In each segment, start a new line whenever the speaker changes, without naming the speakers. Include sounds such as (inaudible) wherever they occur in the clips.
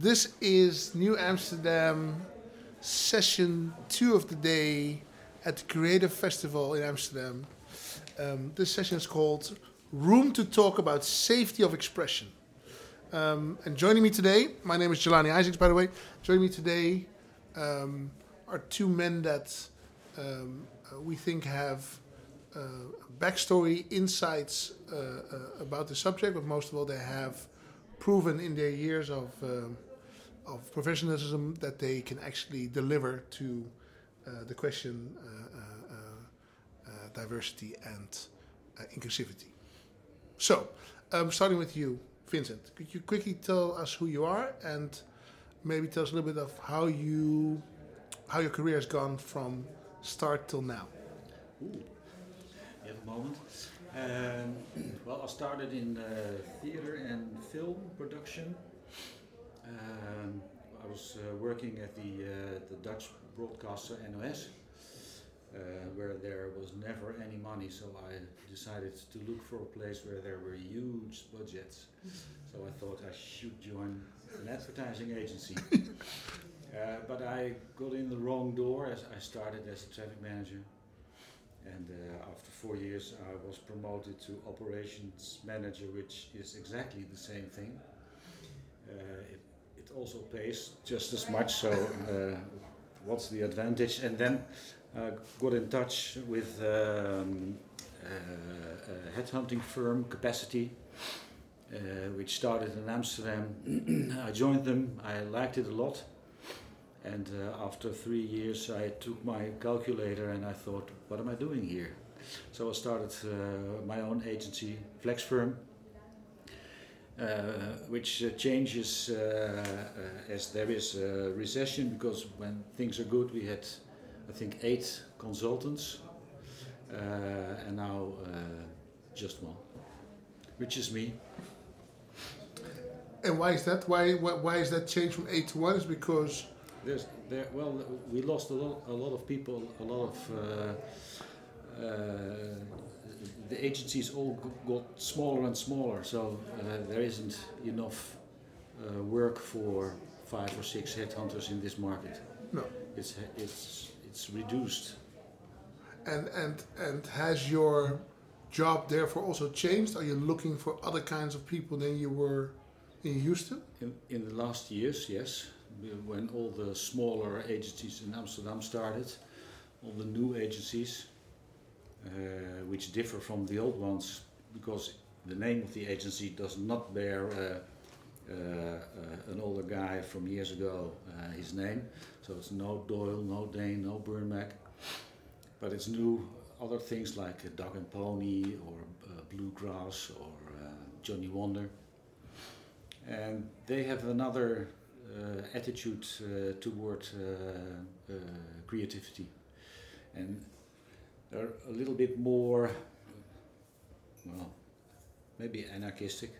This is New Amsterdam session two of the day at the Creative Festival in Amsterdam. Um, this session is called Room to Talk About Safety of Expression. Um, and joining me today, my name is Jelani Isaacs, by the way. Joining me today um, are two men that um, uh, we think have uh, backstory, insights uh, uh, about the subject, but most of all, they have proven in their years of, um, of professionalism that they can actually deliver to uh, the question uh, uh, diversity and inclusivity. So, um, starting with you, Vincent, could you quickly tell us who you are and maybe tell us a little bit of how you how your career has gone from start till now?
Ooh. You have a moment. Um, well, I started in uh, theater and film production. Um, I was uh, working at the, uh, the Dutch broadcaster NOS, uh, where there was never any money, so I decided to look for a place where there were huge budgets. So I thought I should join an advertising agency. (laughs) Uh, but I got in the wrong door as I started as a traffic manager. And uh, after four years, I was promoted to operations manager, which is exactly the same thing. Uh, it, also pays just as much, so uh, what's the advantage? And then I got in touch with um, uh, a headhunting firm, Capacity, uh, which started in Amsterdam. (clears throat) I joined them, I liked it a lot. And uh, after three years, I took my calculator and I thought, what am I doing here? So I started uh, my own agency, Flex Firm, uh, which uh, changes uh, uh, as there is a recession because when things are good, we had, I think, eight consultants, and now just one, which is me.
And why is that? Why, why why is that change from eight to one? Is because
There's, there, well, we lost a lot, a lot of people, a lot of. Uh, uh, the agencies all got smaller and smaller, so uh, there isn't enough uh, work for five or six headhunters in this market.
no.
It's it's it's reduced.
And and and has your job therefore also changed? Are you looking for other kinds of people than you were in Houston?
In, in the last years, yes, when all the smaller agencies in Amsterdam started, all the new agencies, which differ from the old ones because the name of the agency does not bear uh, uh, uh, an older guy from years ago uh, his name. So it's no Doyle, no Dane, no Bernbach, but it's new other things like uh, Dog and Pony or uh, Bluegrass or uh, Johnny Wonder. And they have another uh, attitude uh, toward uh, uh, creativity, and they're a little bit more, well, maybe anarchistic.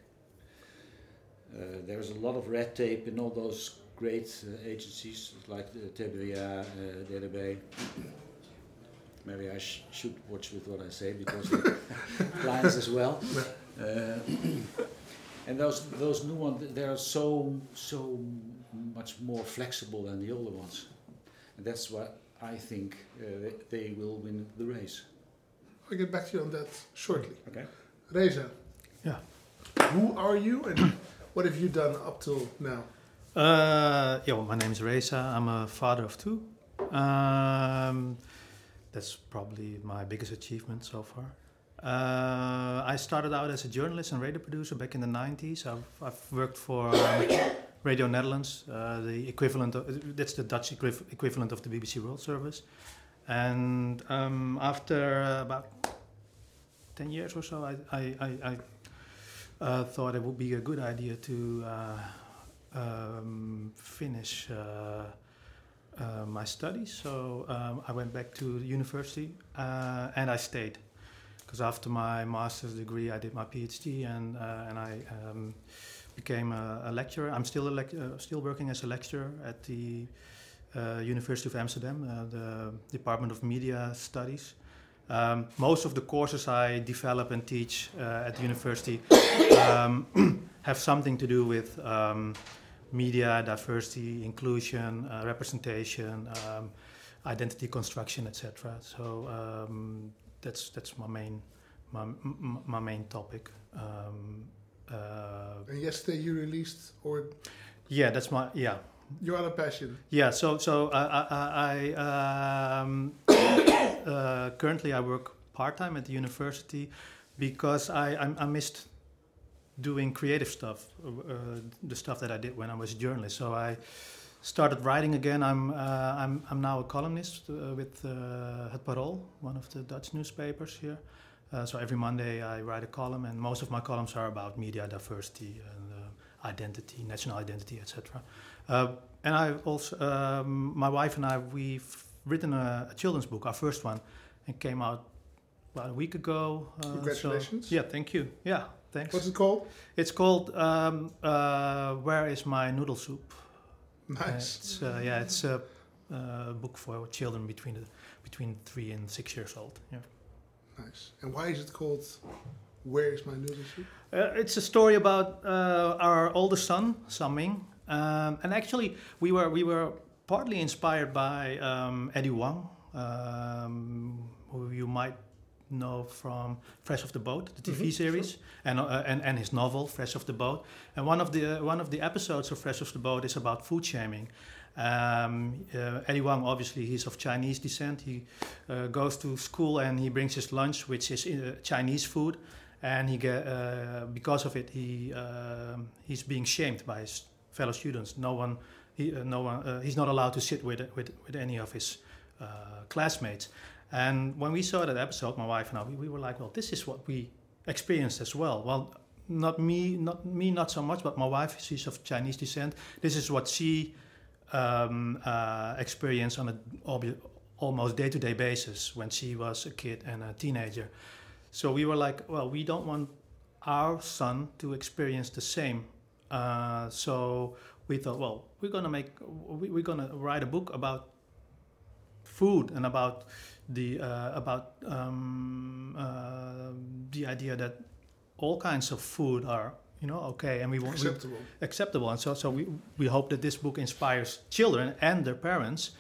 Uh, there's a lot of red tape in all those great uh, agencies like the TBA, uh, DDB. Maybe I sh- should watch with what I say because (laughs) clients as well. Uh, (clears throat) and those those new ones, they are so so much more flexible than the older ones, and that's what I think uh, they, they will win the race.
I'll get back to you on that shortly.
Okay.
Reza,
Yeah.
who are you and (clears throat) what have you done up till now?
Uh, yeah, well, my name is Reza. I'm a father of two. Um, that's probably my biggest achievement so far. Uh, I started out as a journalist and radio producer back in the 90s. I've, I've worked for um, Radio Netherlands, uh, the equivalent of, that's the Dutch equiv- equivalent of the BBC World Service. And um, after about 10 years or so, I, I, I, I uh, thought it would be a good idea to uh, um, finish uh, uh, my studies. So um, I went back to university and I stayed. Because after my master's degree, I did my PhD and, uh, and I um, became a, a lecturer. I'm still, lec- uh, still working as a lecturer at the uh, University of Amsterdam, uh, the Department of Media Studies. Um, most of the courses I develop and teach uh, at the university um, (clears throat) have something to do with um, media, diversity, inclusion, uh, representation, um, identity construction, etc. So um, that's that's my main my, my main topic. Um,
And yesterday you released, or
yeah, that's my yeah
your other passion.
yeah. So so uh, I, I um, (coughs) uh, currently I work part time at the university because I I, I missed doing creative stuff, uh, the stuff that I did when I was a journalist. So I started writing again. I'm uh, I'm I'm now a columnist uh, with uh, Het Parool, one of the Dutch newspapers here. Uh, so every Monday I write a column, and most of my columns are about media diversity and uh, identity, national identity, etc. Uh, and I also, um, my wife and I, we've written a, a children's book, our first one, and came out about a week ago. Uh, so-
Congratulations.
yeah, thank you. Yeah, thanks.
What's it called?
It's called um, uh, "Where Is My Noodle Soup."
Nice.
it's uh, yeah, it's a uh, book for children between the, between three and six years old. Yeah.
Nice. And why is it called Where is my noodle soup?
Uh, it's a story about uh, our oldest son, Saming, um, and actually we were we were partly inspired by um, Eddie Huang, um, who you might know from Fresh Off the Boat, the TV
Mhm,
series, and, uh, and and his novel Fresh Off the Boat. And one of the one of the episodes of Fresh Off the Boat is about food shaming. Um, uh, Eddie Huang, obviously, he's of Chinese descent. He uh, goes to school and he brings his lunch, which is uh, Chinese food and he get uh, because of it he um he's being shamed by his fellow students. No one, he, uh, no one, uh, he's not allowed to sit with with, with any of his classmates. And when we saw that episode, my wife and I, we, we were like, well, this is what we experienced as well. Well, not me, not me, not so much, but my wife, she's of Chinese descent. This is what she um, uh, experienced on a obvi- almost day-to-day basis when she was a kid and a teenager. So we were like, well, we don't want our son to experience the same. Uh, so we thought, well, we're gonna make, we, we're gonna write a book about food and about the uh, about um, uh, the idea that all kinds of food are you know okay, and we want we-
Acceptable.
acceptable. And so, so we, we hope that this book inspires children and their parents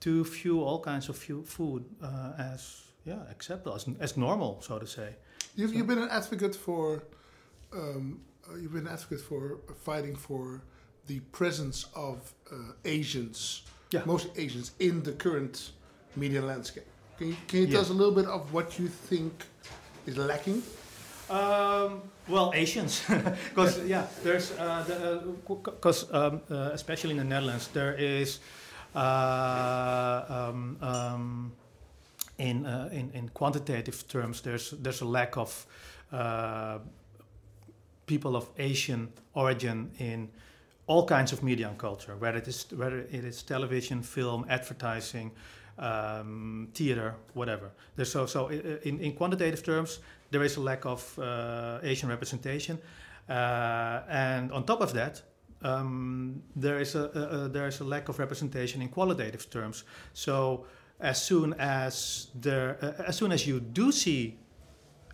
to view all kinds of food uh, as yeah acceptable, as, as normal, so to say.
You've,
So-
you've been an advocate for, um, uh, you've been an advocate for fighting for the presence of uh, Asians,
Yeah.
most Asians, in the current media landscape. Can you, can you tell
Yeah.
us a little bit of what you think is lacking?
Um, well, Asians, (laughs) because yeah, there's because um, uh, especially in the Netherlands there is uh, um, um, in, uh, in in quantitative terms there's there's a lack of uh, people of Asian origin in all kinds of media and culture, whether it is whether it is television, film, advertising, um, theater, whatever. There's so so in, in quantitative terms, there is a lack of uh, Asian representation, uh, and on top of that, um, there is a, a, a there is a lack of representation in qualitative terms. So as soon as there uh, as soon as you do see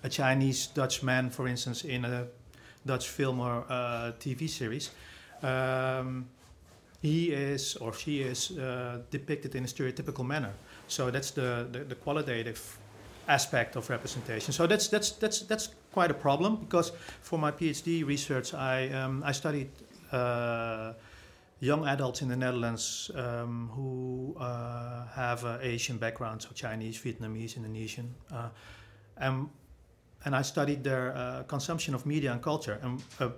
a Chinese Dutch man, for instance, in a Dutch film or uh, TV series, um, he is or she is uh, depicted in a stereotypical manner. So that's the, the, the qualitative aspect of representation. So that's that's that's that's quite a problem because for my PhD research, I um, I studied uh, young adults in the Netherlands um, who uh, have uh, Asian background, so Chinese, Vietnamese, Indonesian, uh, and and I studied their uh, consumption of media and culture. And uh,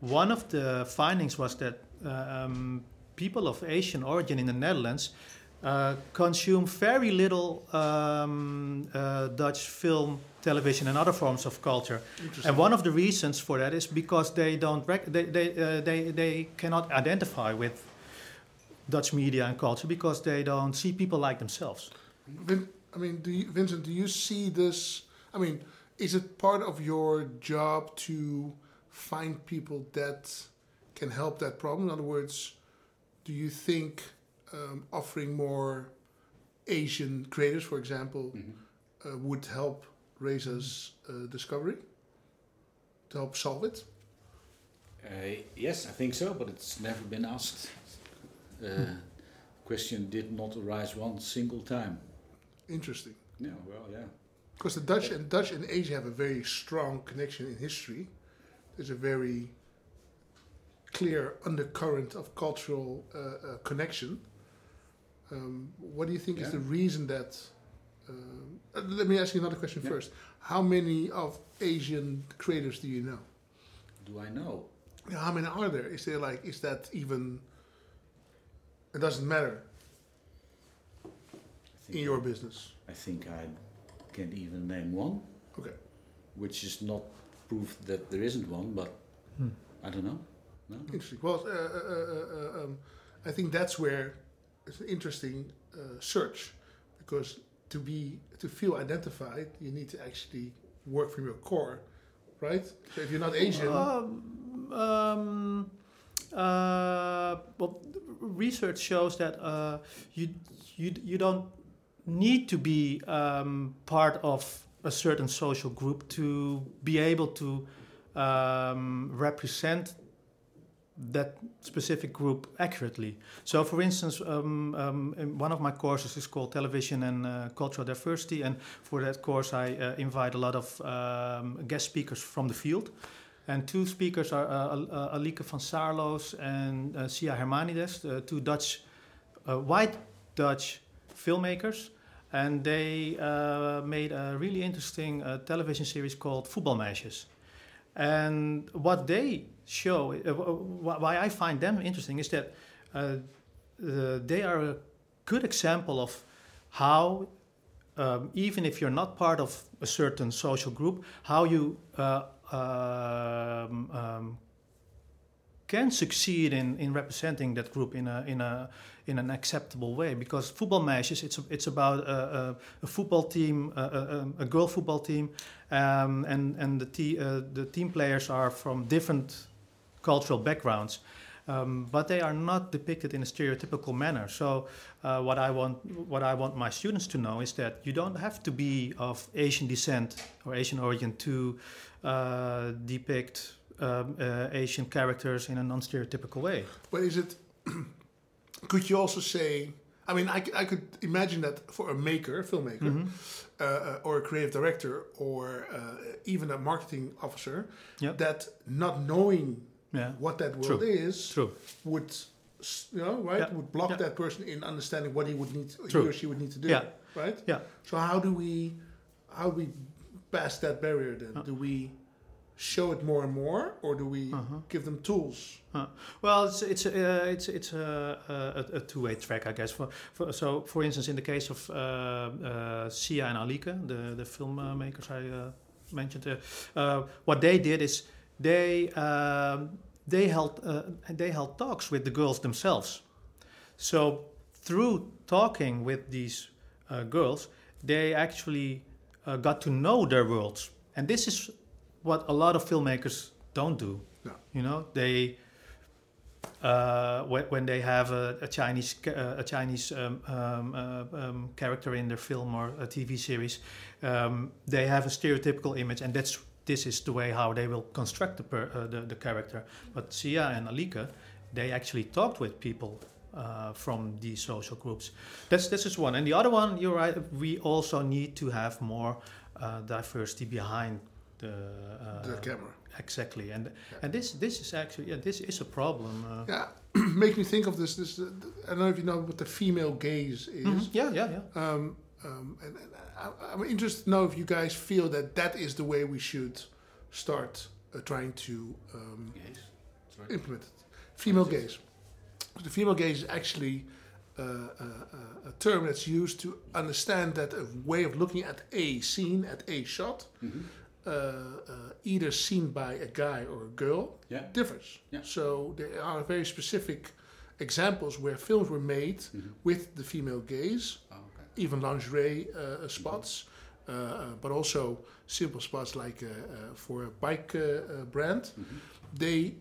one of the findings was that um, people of Asian origin in the Netherlands uh, consume very little um, uh, Dutch film, television, and other forms of culture. And one of the reasons for that is because they don't rec- they they, uh, they they cannot identify with Dutch media and culture because they don't see people like themselves.
Vin, I mean, do you, Vincent, do you see this? I mean, is it part of your job to find people that can help that problem? In other words, do you think um, offering more Asian creators, for example, uh, would help Reza's uh, discovery? To help solve it?
Uh, yes, I think so, but it's never been asked. Uh, question did not arise one single time.
Interesting.
Yeah, well, yeah.
Because the Dutch and Dutch and Asia have a very strong connection in history. There's a very clear undercurrent of cultural uh, uh, connection. Um, what do you think is the reason that? Um, uh, let me ask you another question
Yeah.
first. How many of Asian creators do you know?
Do I know?
Yeah, How many are there? Is there like is that even? It doesn't matter in
think,
your business.
I think I can't even name one,
Okay.
which is not proof that there isn't one, but
Hmm.
I don't know. No?
Interesting. Well, uh, uh, uh, uh, um, I think that's where it's an interesting uh, search, because to be to feel identified, you need to actually work from your core, right? So if you're not Asian,
Um, um, uh, well, research shows that uh, you, you you don't need to be um, part of a certain social group to be able to um, represent that specific group accurately. So, for instance, um, um, in one of my courses is called Television and uh, Cultural Diversity, and for that course, I uh, invite a lot of um, guest speakers from the field. And two speakers are uh, uh, Alike van Saarloos and uh, Sia Hermanides, uh, two Dutch, uh, white Dutch filmmakers. And they made a really interesting television series called Football Voetbalmeisjes. And what they show, uh, why I find them interesting, is that uh, uh, they are a good example of how, um, even if you're not part of a certain social group, how you uh, um, um, can succeed in, in representing that group in a in a in an acceptable way. Because Voetbalmeisjes, it's it's about a, a, a football team, a, a, a girl football team, um, and and the te- uh, the team players are from different cultural backgrounds. Um, but they are not depicted in a stereotypical manner. So, uh, what I want, what I want my students to know is that you don't have to be of Asian descent or Asian origin to uh, depict um, uh, Asian characters in a non-stereotypical way.
but is it? (clears throat) could you also say? I mean, I, I could imagine that for a maker, filmmaker, uh, uh, or a creative director, or uh, even a marketing officer,
Yep.
that not knowing
Yeah,
what that world is
true.
would, you know, right,
Yeah.
would block
Yeah.
that person in understanding what he would need, he or she would need to do,
Yeah.
right?
Yeah.
So how do we, how do we pass that barrier then?
Uh.
Do we show it more and more, or do we
Uh-huh.
give them tools?
Well, it's it's uh, it's it's a, a, a two-way track, I guess. For, for, so, for instance, in the case of uh, uh, Sia and Alike, the the filmmakers I uh, mentioned, uh, uh, what they did is they um, they held uh, they held talks with the girls themselves. So through talking with these uh, girls, they actually uh, got to know their worlds, and this is what a lot of filmmakers don't do.
No.
You know, they uh, when, when they have a, a Chinese uh, a Chinese um, um, uh, um, character in their film or a TV series, um, they have a stereotypical image, and that's this is the way how they will construct the per, uh, the, the character. But Sia and Alike, they actually talked with people uh, from these social groups. That's this is one, and the other one, you're right. We also need to have more uh, diversity behind the, uh,
the camera.
exactly, and and this this is actually yeah, this is a problem. Uh,
Yeah, (clears throat) makes me think of this. This uh, I don't know if you know what the female gaze is.
mhm, Yeah, yeah, yeah.
Um, um, and, and I, I'm interested to know if you guys feel that that is the way we should start uh, trying to um. Implement it. Female gaze. The female gaze is actually uh, uh, uh, a term that's used to understand that a way of looking at a scene, at a shot,
Mhm.
uh, uh, either seen by a guy or a girl,
Yeah.
differs.
Yeah.
So there are very specific examples where films were made
Mhm.
with the female gaze,
Oh.
Even lingerie uh, spots, uh, uh, but also simple spots like uh, uh, for a bike uh, uh, brand.
Mhm.
They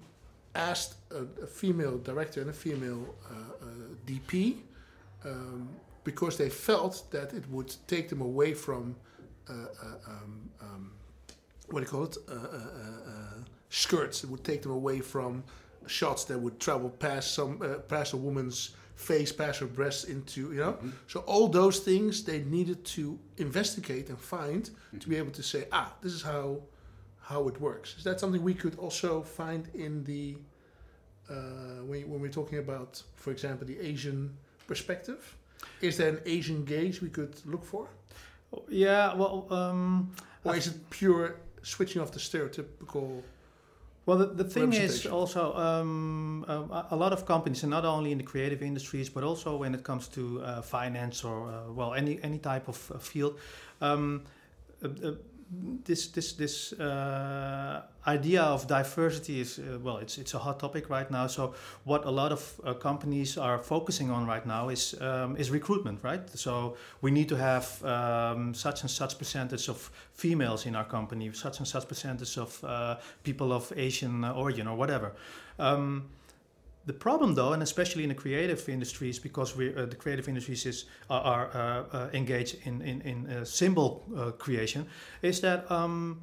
asked a, a female director and a female uh, uh, DP um, because they felt that it would take them away from uh, uh, um, um, what do you call it? Uh, uh, uh, uh, skirts It would take them away from shots that would travel past some uh, past a woman's face, past her breasts into you know.
Mhm.
So all those things they needed to investigate and find to be able to say, ah, this is how how it works. Is that something we could also find in the uh, when, when we're talking about, for example, the Asian perspective? Is there an Asian gaze we could look for,
Yeah, well, um,
or is it pure switching off the stereotypical?
Well, the, the thing is also um, um, a, a lot of companies, and not only in the creative industries, but also when it comes to uh, finance or uh, well, any any type of uh, field. Um, uh, uh, this this this uh, idea of diversity is uh, well, it's it's a hot topic right now. So what a lot of uh, companies are focusing on right now is um, is recruitment, right? So we need to have um, such and such percentage of females in our company, such and such percentage of uh, people of Asian origin or whatever. Um, the problem, though, and especially in the creative industries, because we uh, the creative industries is are, are uh, uh, engaged in in, in uh, symbol uh, creation, is that um,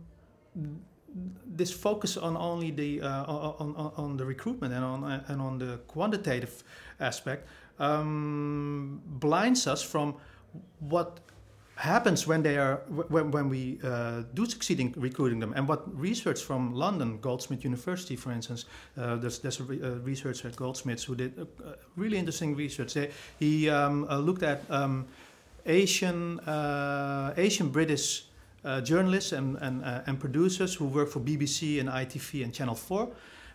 this focus on only the on, on, on the recruitment and on and on the quantitative aspect um, blinds us from what happens when they are when, when we uh, do succeed in recruiting them. And what research from london goldsmith university for instance uh, there's, there's a, re- a researcher at goldsmiths who did uh, really interesting research. They, he um, uh, looked at um, asian uh, asian british uh, journalists and, and, uh, and producers who work for bbc and itv and channel 4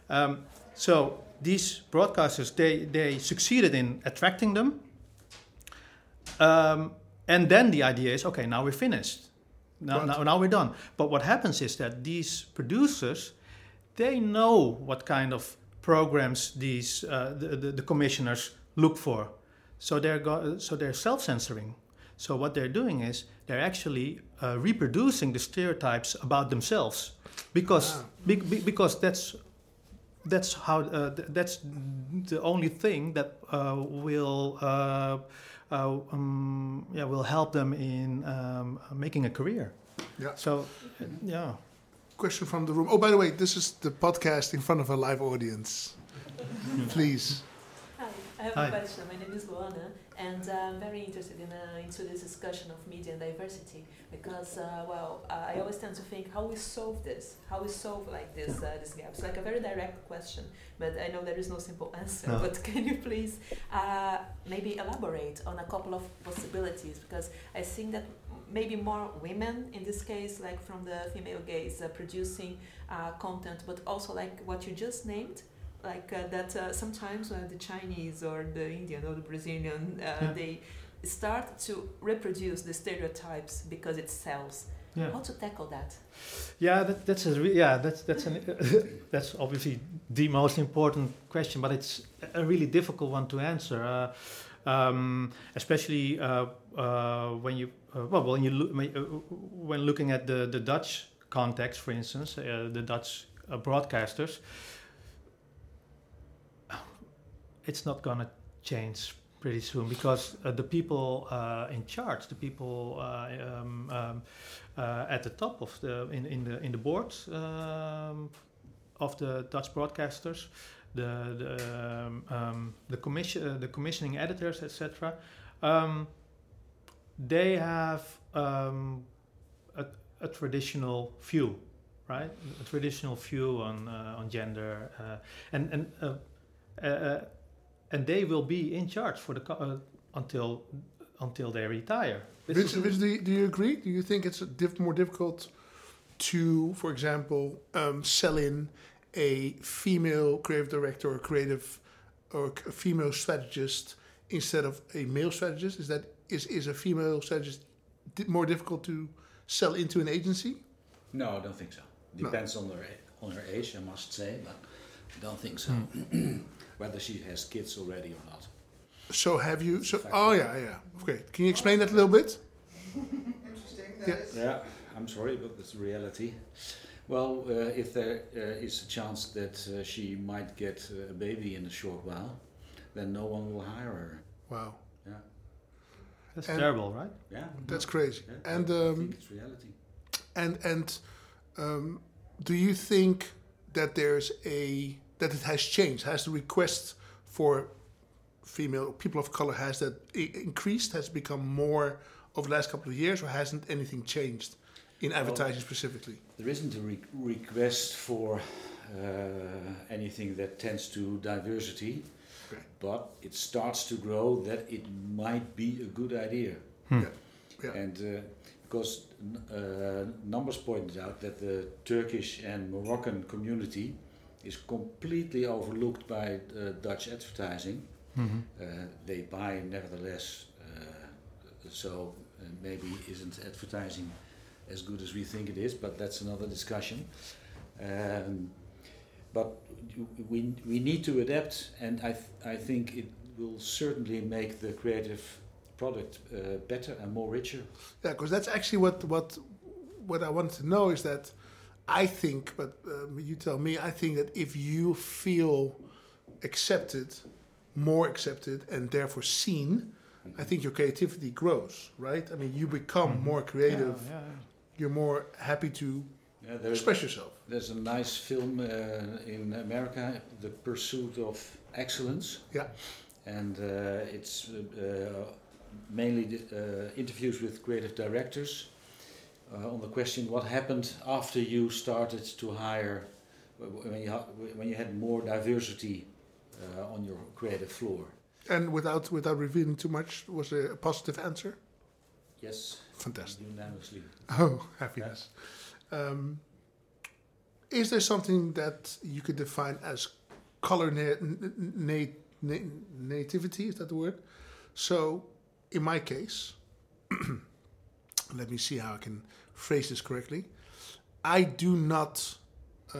um, so these broadcasters they, they succeeded in attracting them. Um, and then the idea is okay now we're finished now,
Right.
now, now we're done but what happens is that these producers they know what kind of programs these uh, the, the, the commissioners look for so they're go- so they're self-censoring so what they're doing is they're actually uh, reproducing the stereotypes about themselves because
Ah.
be, be, because that's that's how uh, that's the only thing that uh, will uh, um, yeah will help them in um, making a career.
Yeah.
So yeah.
Question from the room. Oh, by the way, this is the podcast in front of a live audience. Please.
I have
Hi.
a question. My name is Luana, and I'm very interested in uh, into this discussion of media and diversity because, uh, well, uh, I always tend to think how we solve this, how we solve like this uh, this gap. It's like a very direct question, but I know there is no simple (laughs) answer.
No.
But can you please uh, maybe elaborate on a couple of possibilities? Because I think that maybe more women in this case, like from the female gaze, uh, producing uh, content, but also like what you just named like uh, that uh, sometimes when the Chinese or the Indian or the Brazilian uh,
Yeah.
they start to reproduce the stereotypes because it sells.
Yeah.
How to tackle that?
Yeah, that, that's a re- yeah, that's that's an (laughs) that's obviously the most important question, but it's a really difficult one to answer, uh, um, especially uh, uh, when you uh, well when you loo- when, looking at the the Dutch context, for instance, uh, the Dutch uh, broadcasters. It's not gonna change pretty soon because uh, the people uh, in charge, the people uh, um, um, uh, at the top of the in, in the in the board um, of the Dutch broadcasters, the the um, um, the commission uh, the commissioning editors, etc. Um, they have a, a traditional view, right? A traditional view on uh, on gender, uh, and and uh, and they will be in charge for the uh, until until they retire. This
Vince,
is-
Vince, do, you, do you agree? Do you think it's a diff- more difficult to, for example, um, sell in a female creative director or creative or a female strategist instead of a male strategist? Is that is is a female strategist di- more difficult to sell into an agency?
No, I don't think so.
No.
Depends on her on her age, I must say, but I don't think so. (clears throat) Whether she has kids already or not.
So have you? So oh yeah, yeah. Okay, can you explain that a little bit?
Interesting. that
Yeah.
Yeah, I'm sorry, but it's reality. Well, uh, if there uh, is a chance that uh, she might get uh, a baby in a short while, then no one will hire her.
Wow,
Yeah,
That's
And-
terrible, right?
yeah.
that's crazy.
yeah,
And
I
um,
think it's reality.
and and Um, do you think that there's a that it has changed? Has the request for female people of color has that increased? Has it become more over the last couple of years, or hasn't anything changed in advertising specifically?
There isn't a re- request for uh, anything that tends to diversity,
Okay.
but it starts to grow that it might be a good idea.
Hmm.
Yeah. Yeah.
And uh, because n- uh, numbers pointed out that the Turkish and Moroccan community is completely overlooked by uh, Dutch advertising.
Mhm.
Uh, they buy nevertheless, uh, so uh, maybe isn't advertising as good as we think it is, but that's another discussion. Um, but we, we need to adapt, and I, th- I think it will certainly make the creative product uh, better and more richer.
Yeah, because that's actually what what what I wanted to know is that I think, but um, you tell me. I think that if you feel accepted, more accepted, and therefore seen, I think your creativity grows. Right? I mean, you become
Mhm.
more creative.
Yeah, yeah.
You're more happy to
Yeah,
express yourself.
there's a nice film uh, in America, The Pursuit of Excellence.
Yeah.
And uh, it's uh, uh, mainly uh, interviews with creative directors uh, on the question what happened after you started to hire, when you, ha- when you had more diversity uh, on your creative floor.
And without without revealing too much, was there a positive answer?
Yes,
Fantastic.
unanimously.
Oh, (laughs) happiness. Um, is there something that you could define as color na- na- na- nativity? Is that the word? So, in my case, (clears throat) let me see how I can phrase this correctly. I do not. Uh,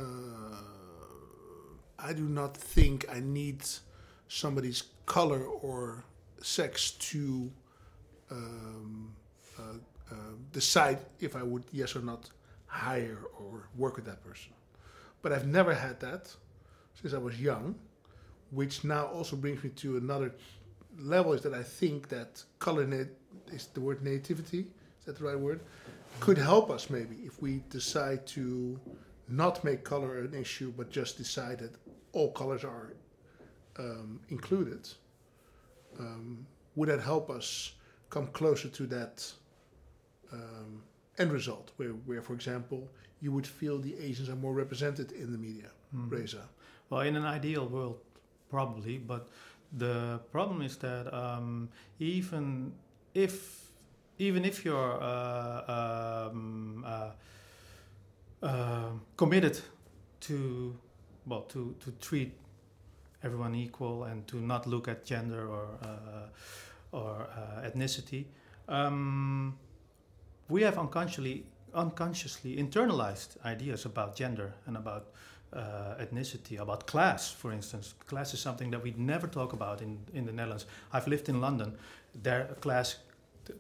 I do not think I need somebody's color or sex to um, uh, uh, decide if I would yes or not hire or work with that person. But I've never had that since I was young, which now also brings me to another level is that I think that color is the word nativity, that the right word? Could help us maybe if we decide to not make color an issue, but just decide that all colors are um, included. Um, would that help us come closer to that um, end result, where, where, for example, you would feel the Asians are more represented in the media?
Mhm.
Reza.
Well, in an ideal world, probably, but the problem is that um, even if even if you're uh, um, uh, uh, committed to well to to treat everyone equal and to not look at gender or uh, or uh, ethnicity, um, we have unconsciously unconsciously internalized ideas about gender and about uh, ethnicity, about class, for instance. Class is something that we never talk about in, in the Netherlands. I've lived in London. There, class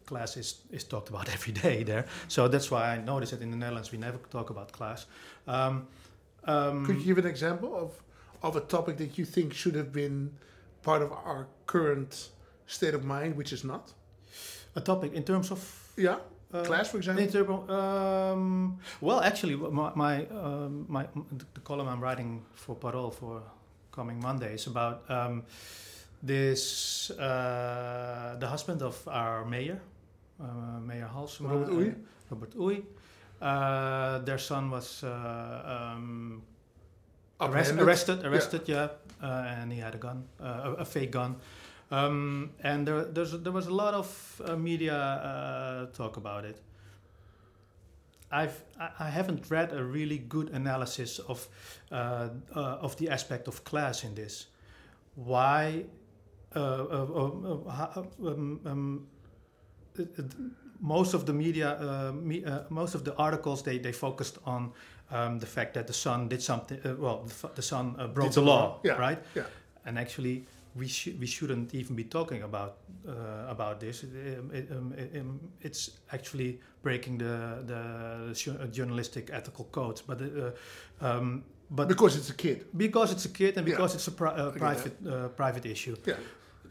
class is, is talked about (laughs) every day there. So that's why I notice that in the Netherlands we never talk about class. Um, um,
Could you give an example of, of a topic that you think should have been part of our current state of mind, which is not?
a topic in terms of
Yeah,
uh,
class, for example.
Um, well, actually, my my, um, my the column I'm writing for Parool for coming Monday is about um, this uh, the husband of our mayor, uh, Mayor Halsema,
Robert
uh, Robert Oey. Uh, their son was uh, um, arrest, arrested, arrested, yeah, uh, and he had a gun, uh, a, a fake gun. Um, and there, there's, there was a lot of uh, media uh, talk about it. I've, I- I haven't read a really good analysis of, uh, uh, of the aspect of class in this. Why um, um, it- most of the media, uh, me, uh, most of the articles, they, they focused on um, the fact that the son did something. Uh, well, the, the son uh, broke the
something
law.
Yeah,
right?
yeah.
And actually, we should we shouldn't even be talking about uh, about this. It, um, it, um, it, um, it's actually breaking the the journalistic ethical codes. But uh, um, but
Because it's a kid.
because it's a kid and
Yeah.
because it's a pri- uh, private uh, private issue.
Yeah.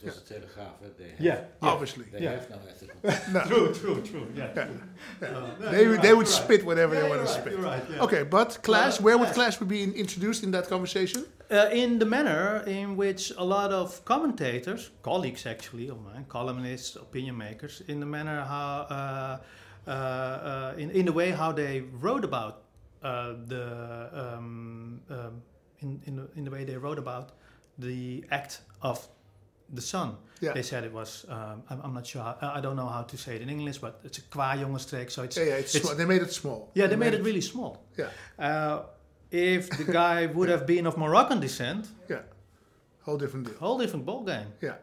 It was a Telegraaf. eh, They have,
Yeah, yeah.
Obviously.
They
Yeah.
have no ethical.
No.
True, true, true. Yeah.
Yeah.
Uh, no,
They,
you're
they would
you're
spit whatever
right.
they
Yeah,
want to spit.
You're right. Yeah.
Okay, but Clash,
Uh,
where would
Clash.
Clash be in- introduced in that conversation?
Uh, in the manner in which a lot of commentators, colleagues actually of mine, columnists, opinion makers, in the manner how, uh, uh, uh, in, in the way how they wrote about uh, the, um, um, in, in, the, in the way they wrote about the act of the son.
Yeah.
They said it was, um, I'm, I'm not sure, how, I don't know how to say it in English, but it's a kwajongenstreek, so it's
Yeah, yeah, it's,
It's-
small. They made it small.
yeah, they made it really small.
Yeah,
Uh, if the guy (laughs) would have been of Moroccan descent,
yeah. Whole different deal.
whole different ball game.
Yeah.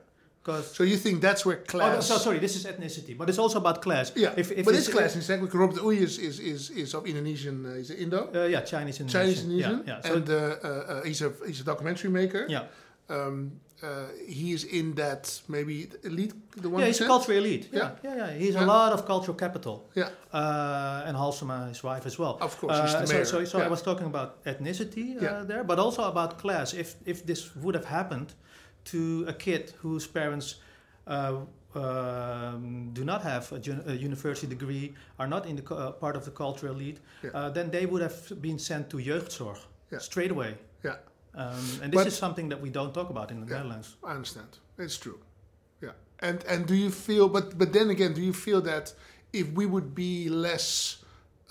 Because
So you think that's where
oh,
class?
no, so sorry, this is ethnicity, but it's also about class.
Yeah,
if, if
but it's
it's-
class. In fact, Robert Oey is, is, is, is of Indonesian, uh, he's Indo,
Uh, yeah, Chinese Indonesian.
Chinese Indonesian,
Yeah, yeah. So
and uh, uh, uh, he's a he's a documentary maker.
yeah,
Um, uh, he is in that maybe elite, the one.
yeah, he's a cultural elite. Yeah,
Yeah.
yeah, yeah. He's
Yeah.
a lot of cultural capital.
Yeah,
Uh, and Halsema, his wife, as well.
of course, he's
Uh,
the
so,
mayor.
so, so
yeah.
I was talking about ethnicity uh, there, but also about class. If if this would have happened to a kid whose parents uh, um, do not have a, a university degree, are not in the uh, part of the cultural elite, uh, then they would have been sent to jeugdzorg straight away.
Yeah.
Um, and this
But-
is something that we don't talk about in the
Yeah.
Netherlands.
I understand. It's true. Yeah. And and do you feel? But but then again, do you feel that if we would be less,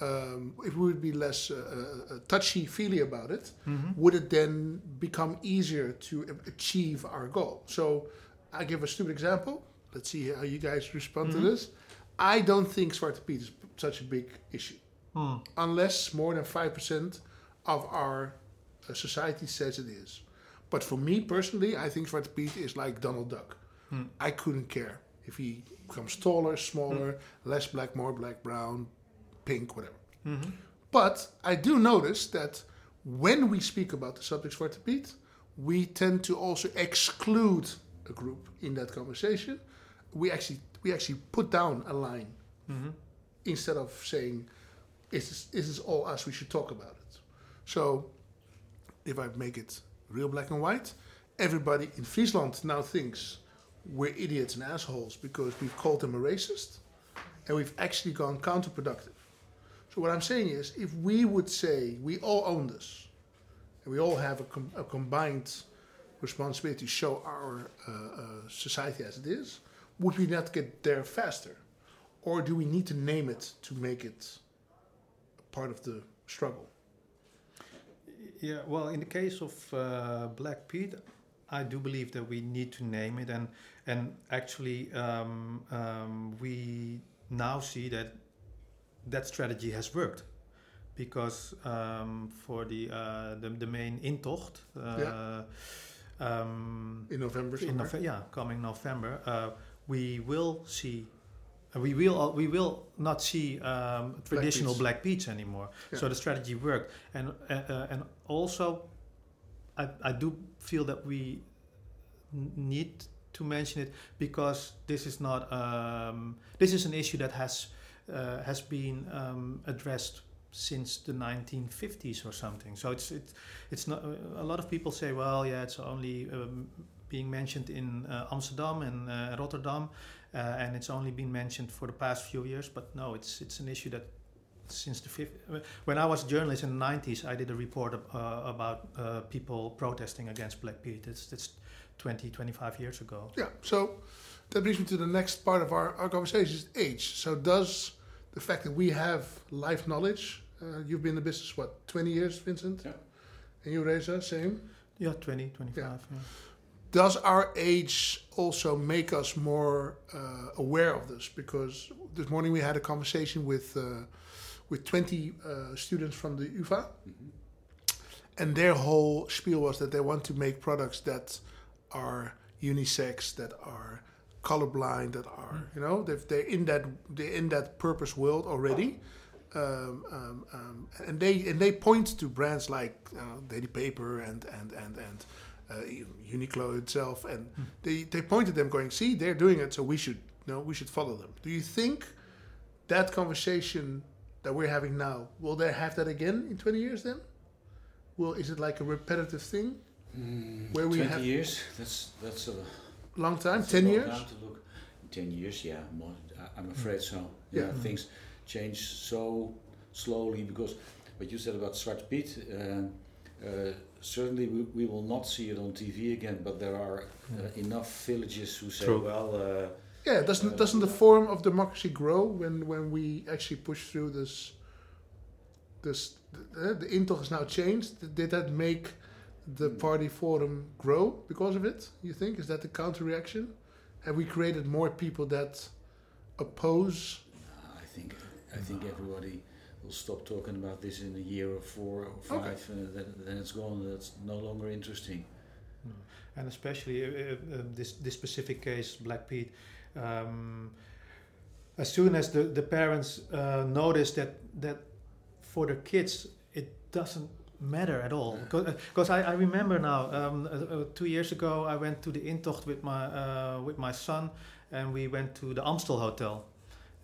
um, if we would be less uh, uh, touchy feely about it,
Mhm.
would it then become easier to achieve our goal? So I give a stupid example. Let's see how you guys respond
Mhm.
to this. I don't think Zwarte Piet is such a big issue
Hmm.
unless more than 5% of our uh, society says it is. But for me personally, I think Zwarte Piet is like Donald Duck.
Hmm.
I couldn't care if he becomes taller, smaller, less black, more black, brown, pink, whatever.
Mhm.
But I do notice that when we speak about the subject Zwarte Piet, we tend to also exclude a group in that conversation. We actually we actually put down a line
Mhm.
instead of saying, "Is this, is this all us? We should talk about it." So, if I make it real black and white, everybody in Friesland now thinks we're idiots and assholes because we've called them a racist, and we've actually gone counterproductive. So what I'm saying is, if we would say we all own this, and we all have a, com- a combined responsibility to show our uh, uh, society as it is, would we not get there faster? Or do we need to name it to make it part of the struggle?
Yeah, well, in the case of uh, Black Pete, I do believe that we need to name it, and and actually, um, um, we now see that that strategy has worked, because um, for the, uh, the the main intocht, uh,
Yeah.
um,
In November,
in? Nove- yeah, coming November, uh, we will see. We will we will not see um, traditional black Petes anymore.
Yeah.
So the strategy worked, and uh, uh, and also, I I do feel that we need to mention it because this is not um, this is an issue that has uh, has been um, addressed since the 1950s or something. So it's it's it's not. A lot of people say, well, yeah, it's only um, being mentioned in uh, Amsterdam and uh, Rotterdam, uh, and it's only been mentioned for the past few years. But no, it's it's an issue that since the fifth, when I was a journalist in the 90s, I did a report uh, about uh, people protesting against Black Pete. It's that's 20, 25 years ago.
Yeah, so that brings me to the next part of our, our conversation is age. So does the fact that we have life knowledge, uh, you've been in the business, what, 20 years, Vincent?
Yeah.
And you, Reza, same?
Yeah, 20, 25.
Yeah.
Yeah.
Does our age also make us more uh, aware of this? Because this morning we had a conversation with, uh, with 20 uh, students from the UvA,
Mhm.
and their whole spiel was that they want to make products that are unisex, that are colorblind, that are you know they're in that they're in that purpose world already, um, um, um, and they and they point to brands like uh, Daily Paper and and and and uh, Uniqlo itself, and
Hmm.
they they point at them going, see, they're doing it, so we should you know we should follow them. Do you think that conversation that we're having now will they have that again in 20 years then? Will is it like a repetitive thing?
Mm,
Where we
20
have-
years. That's that's a
long time, ten
long
years.
time to look. Ten years, yeah. More, I'm afraid so.
Yeah.
Yeah, things change so slowly because what you said about Zwarte Piet. Uh, uh, certainly, we, we will not see it on TV again. But there are uh, enough villages who say,
True.
well. Uh,
Yeah, doesn't
Uh,
doesn't the Forum for Democracy grow when when we actually push through this? This uh, the Intel has now changed. Did that make the
Hmm.
party forum grow because of it? You think is that the counter reaction? Have we created more people that oppose?
I think I think everybody will stop talking about this in a year or four or five,
Okay.
and then, then it's gone. That's no longer interesting.
And especially uh, uh, uh, this this specific case, Black Pete. Um, as soon as the the parents uh, notice that that for the kids it doesn't matter at all. Because I, I remember now, um, uh, uh, two years ago, I went to the Intocht with my uh, with my son, and we went to the Amstel Hotel.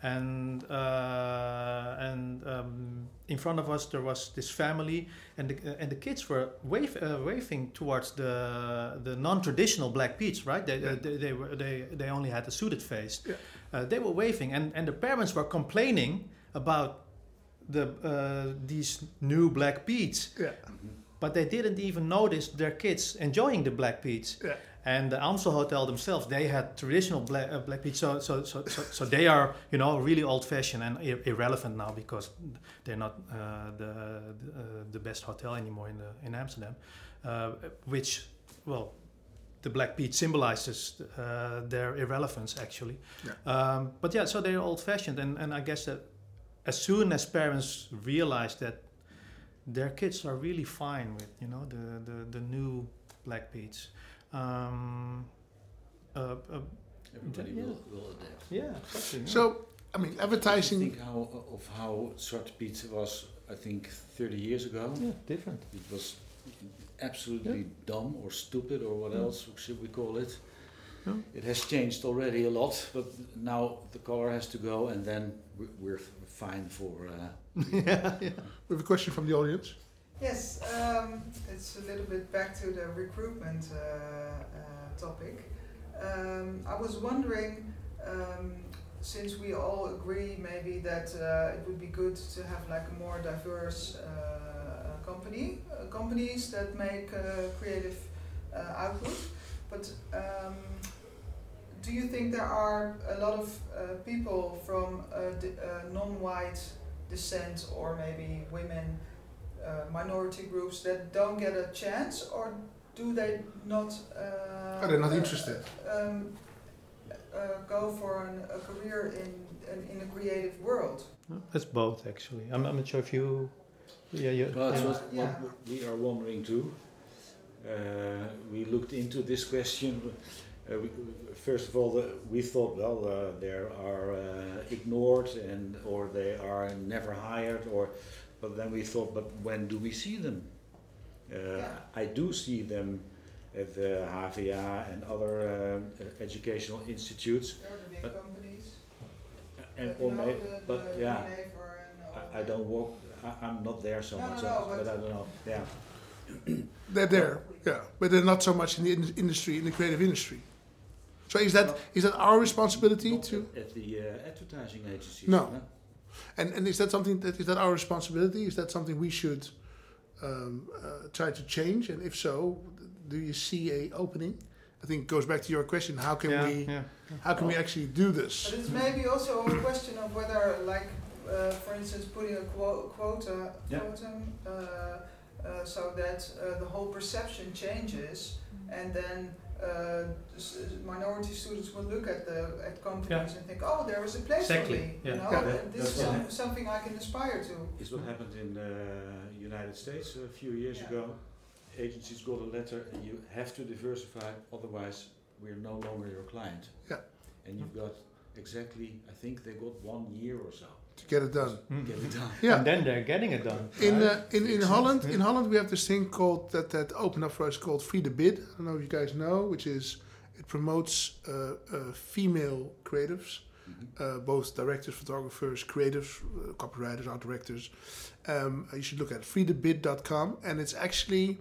And uh, and um, in front of us there was this family, and the, and the kids were wave, uh, waving towards the the non-traditional black Petes, right? They,
Yeah.
uh, they, they were they, they only had the suited face.
Yeah.
Uh, they were waving, and, and the parents were complaining about the uh, these new black Petes,
Yeah,
but they didn't even notice their kids enjoying the black Petes.
yeah,
And the Amstel Hotel themselves, they had traditional black, uh, black Petes, so, so, so, so, they are, you know, really old-fashioned and ir- irrelevant now because they're not uh, the the, uh, the best hotel anymore in the, in Amsterdam, uh, which, well, the black Petes symbolizes uh, their irrelevance actually. Um, but yeah, so they're old-fashioned, and, and I guess that as soon as parents realize that their kids are really fine with, you know, the the, the new black Petes. Um, uh, uh,
Everybody
Yeah.
will, will adapt.
yeah, exactly. yeah.
So I mean,
I
advertising.
think how of how Zwarte Piet was. I think 30 years ago.
yeah, different.
It was absolutely dumb or stupid or what
Yeah.
else should we call it?
Yeah.
It has changed already a lot, but now the color has to go, and then we- we're fine for. Uh, (laughs)
yeah, yeah.
We have a question from the audience.
Yes, um, it's a little bit back to the recruitment uh, uh, topic. Um, I was wondering, um, since we all agree maybe that uh, it would be good to have like a more diverse uh, uh, company, uh, companies that make creative output, but um, do you think there are a lot of people from non-white descent or maybe women uh, minority groups that don't get a chance, or do they not? Uh,
Are they not
uh,
interested?
Um, uh, go for an, a career in, in in a creative world.
It's both actually. I'm, I'm not sure if you. Yeah, you.
well,
yeah.
what,
Yeah.
what we are wondering too. Uh, we looked into this question. Uh, we, first of all, the, we thought, well, uh, they are uh, ignored and or they are never hired, or. But then we thought, but when do we see them? Uh,
Yeah.
I do see them at the HVA and other uh, educational institutes,
There are the big
But-
companies.
and
but,
or
know,
may, but
the
yeah.
Unilever and all
I, I don't walk. I, I'm not there so
No,
much,
no,
so-
no,
but,
but-
I don't know. Yeah. (clears throat)
They're there, yeah, but they're not so much in the in- industry, in the creative industry. So is that is that our responsibility
Not
to?
at the uh, advertising agencies.
No. And, and is that something that is that our responsibility? Is that something we should um, uh, try to change? And if so, do you see a opening? I think it goes back to your question: How can
yeah,
we
yeah.
how can we actually do this?
But it's maybe also a question of whether, like, uh, for instance, putting a quo- quota,
Yeah.
quotum, uh, uh, so that uh, the whole perception changes, and then uh, minority students will look at the at companies and think, oh, there is a place
Exactly,
for me.
yeah.
You know,
Yeah.
and this
that's
is some, something I can aspire to.
It's what happened in the United States a few years
Yeah.
ago. Agencies got a letter, you have to diversify, otherwise we're no longer your client.
Yeah.
And you've got exactly, I think they got one year or so
To get it done.
Mm.
get it done.
Yeah.
And then they're getting it done.
In,
Right?
uh, in in Holland, in Holland, we have this thing called that that opened up for us called Free the Bid. I don't know if you guys know, which is it promotes uh, uh, female creatives
Mhm.
uh, both directors, photographers, creatives, uh, copywriters, art directors. Um, you should look at freethebid.com, and it's actually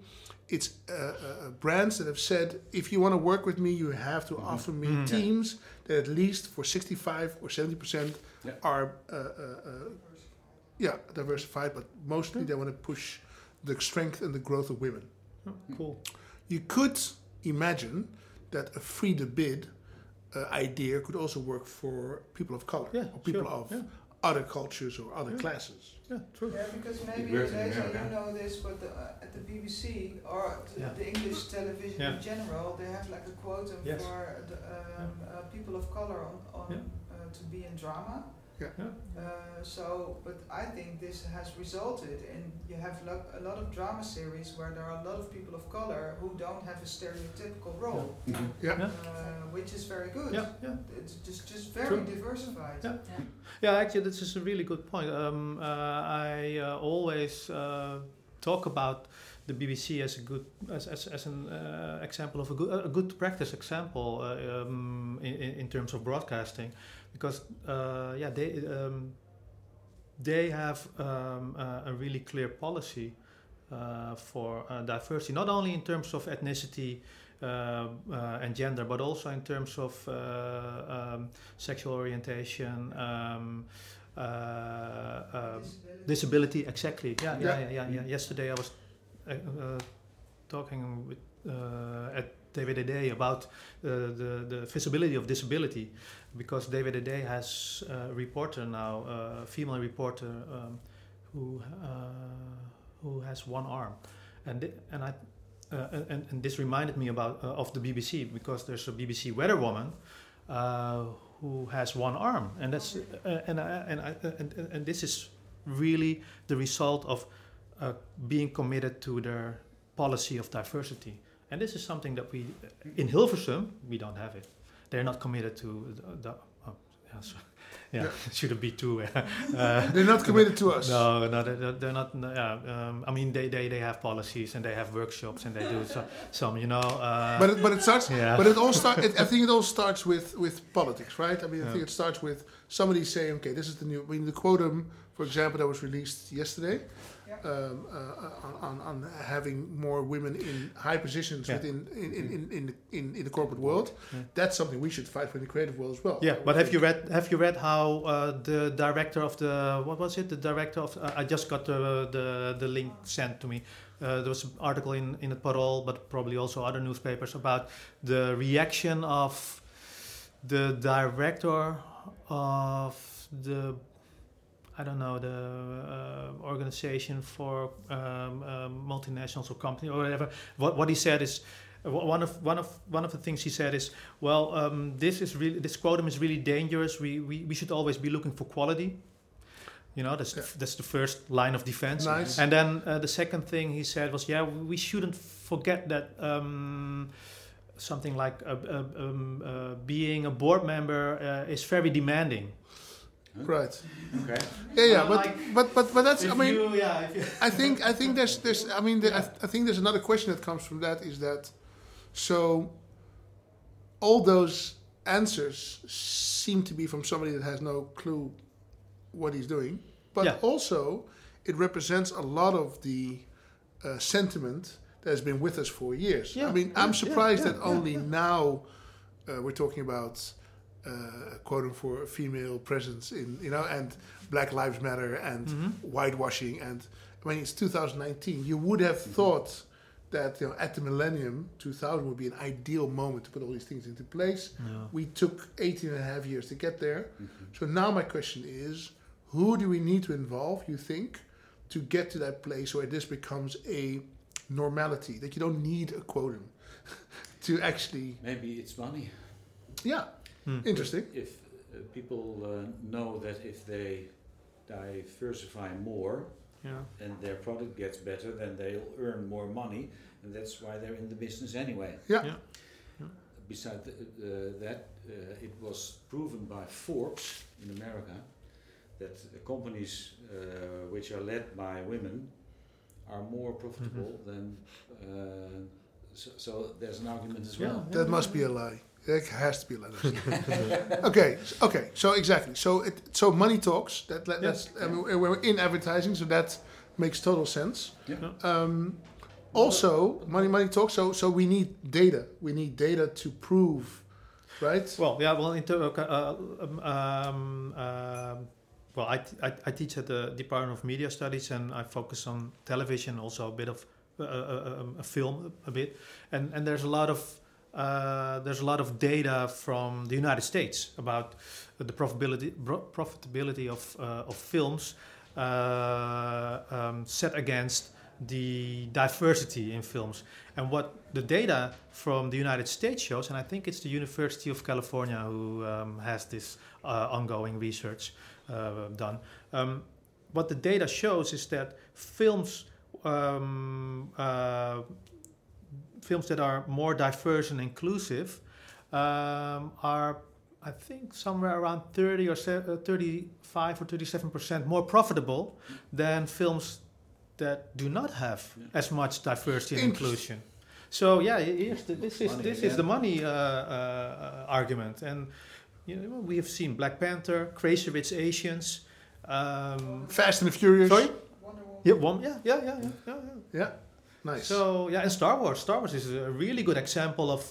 it's uh, uh, brands that have said if you want to work with me, you have to
Mhm.
offer me
Mhm.
teams that at least for 65 or 70 percent
Yeah.
are uh, uh, uh, yeah diversified, but mostly
Yeah.
they want to push the strength and the growth of women.
Oh, cool.
You could imagine that a free the bid uh, idea could also work for people of color
Yeah,
or people
sure,
of
yeah.
Other cultures or other
Yeah.
classes.
Yeah, true.
Yeah, because maybe
works in
Reza,
America.
you know this, but the, uh, at the BBC or the,
Yeah.
the English television
Yeah.
in general, they have like a quota
Yes.
for the, um, uh, people of color on, on
Yeah.
uh, to be in drama.
Yeah.
Yeah.
Uh, so, but I think this has resulted in you have lo- a lot of drama series where there are a lot of people of color who don't have a stereotypical role,
Mhm.
Yeah.
Yeah.
uh, which is very good.
Yeah, yeah.
It's just just very
True.
diversified.
Yeah. Yeah, yeah, actually, this is a really good point. Um, uh, I uh, always uh, talk about the BBC as a good, as, as, as an uh, example of a good, a good practice example uh, um, in, in in terms of broadcasting, because uh, yeah, they um, they have um, uh, a really clear policy uh, for uh, diversity, not only in terms of ethnicity. Uh, uh, and gender, but also in terms of uh, um, sexual orientation, um, uh, uh,
Disability.
disability. Exactly. Yeah, yeah,
Yeah.
yeah, yeah. Yesterday I was talking with uh, at David Day about uh, the the visibility of disability, because David Day has a reporter now, a female reporter um, who uh, who has one arm, and and I. Uh, and, and this reminded me about uh, of the BBC because there's a BBC weather woman uh, who has one arm, and that's uh, and I, and, I, and and this is really the result of uh, being committed to their policy of diversity. And this is something that we in Hilversum we don't have it. They're not committed to the. the oh, yeah, so, yeah,
Yeah. (laughs)
shouldn't be too. (laughs) Uh, (laughs)
They're not committed to us.
no, no, they're, they're not. no, Yeah, um, I mean, they, they, they have policies and they have workshops and they do so, some, you know. Uh,
But it, but it starts.
yeah.
But it all start. It, I think it all starts with with politics, right? I mean, I
Yeah.
think it starts with somebody saying, "Okay, this is the new." I mean, the quotum, for example, that was released yesterday. Um, uh, on, on on having more women in high positions
Yeah.
within in in, in, in, in in the corporate world.
Yeah.
That's something we should fight for in the creative world as well.
Yeah, but have you read have you read how uh, the director of the what was it? The director of uh, I just got the the, the link sent to me. Uh, there was an article in in the Parool, but probably also other newspapers about the reaction of the director of the I don't know the uh, organization for um, um, multinationals or company or whatever. What what he said is. uh, One of one of one of the things he said is, well, um, this is really this quotum is really dangerous. We, we we should always be looking for quality. You know, that's the that's the first line of defense.
Nice.
And then uh, the second thing he said was, yeah, we shouldn't forget that um, something like uh, uh, um, uh, being a board member uh, is very demanding.
Right.
Okay.
Yeah, yeah. But
like,
but but but that's. I mean,
you- yeah, (laughs)
I think I think there's there's I mean the, I, th- I think there's another question that comes from that is that so all those answers seem to be from somebody that has no clue what he's doing, but
Yeah.
also it represents a lot of the uh, sentiment that has been with us for years.
Yeah.
I mean,
yeah,
I'm surprised
yeah,
that
yeah,
only now uh, we're talking about quoting for female presence in you know and Black Lives Matter and
Mhm.
whitewashing and I mean it's 2019 you would have thought that you know at the millennium 2000 would be an ideal moment to put all these things into place
Yeah.
we took 18 and a half years to get there
Mhm.
so now my question is who do we need to involve you think to get to that place where this becomes a normality that you don't need a quotum (laughs) to actually
Maybe it's money.
yeah
Hmm.
interesting
If uh, people uh, know that if they diversify more
Yeah.
and their product gets better, then they'll earn more money, and that's why they're in the business anyway.
Yeah.
Yeah. Yeah.
Besides th- uh, that, uh, it was proven by Forbes in America that the companies uh, which are led by women are more profitable than uh, so, so there's an argument as
Yeah.
well.
That must be a lie. That has to be a lie. (laughs) okay, okay. So exactly. So it so money talks. That, that that's I mean, we're in advertising, so that makes total sense.
Yeah.
Um, also, money money talks. So so we need data. We need data to prove, right?
Well, yeah, well, in ter- uh, um, um, um, well, I, t- I, I teach at the Department of Media Studies, and I focus on television, also a bit of uh, uh, um, a film, a bit, and and there's a lot of uh, there's a lot of data from the United States about the profitability profitability of uh, of films uh, um, set against the diversity in films. And what the data from the United States shows, and I think it's the University of California who um, has this uh, ongoing research uh, done. Um, what the data shows is that films, um, uh, films that are more diverse and inclusive, um, are I think somewhere around 30 or se- uh, 35 or 37 percent more profitable than films that do not have
Yeah.
as much diversity and inclusion. So yeah, here's the, this is
Money
this is the money uh, uh, argument, and you know we have seen Black Panther, Crazy Rich Asians. Um,
Fast and the Furious.
sorry, yeah, one, yeah, yeah, yeah, yeah, yeah, yeah.
Nice.
So yeah, and Star Wars. Star Wars is a really good example of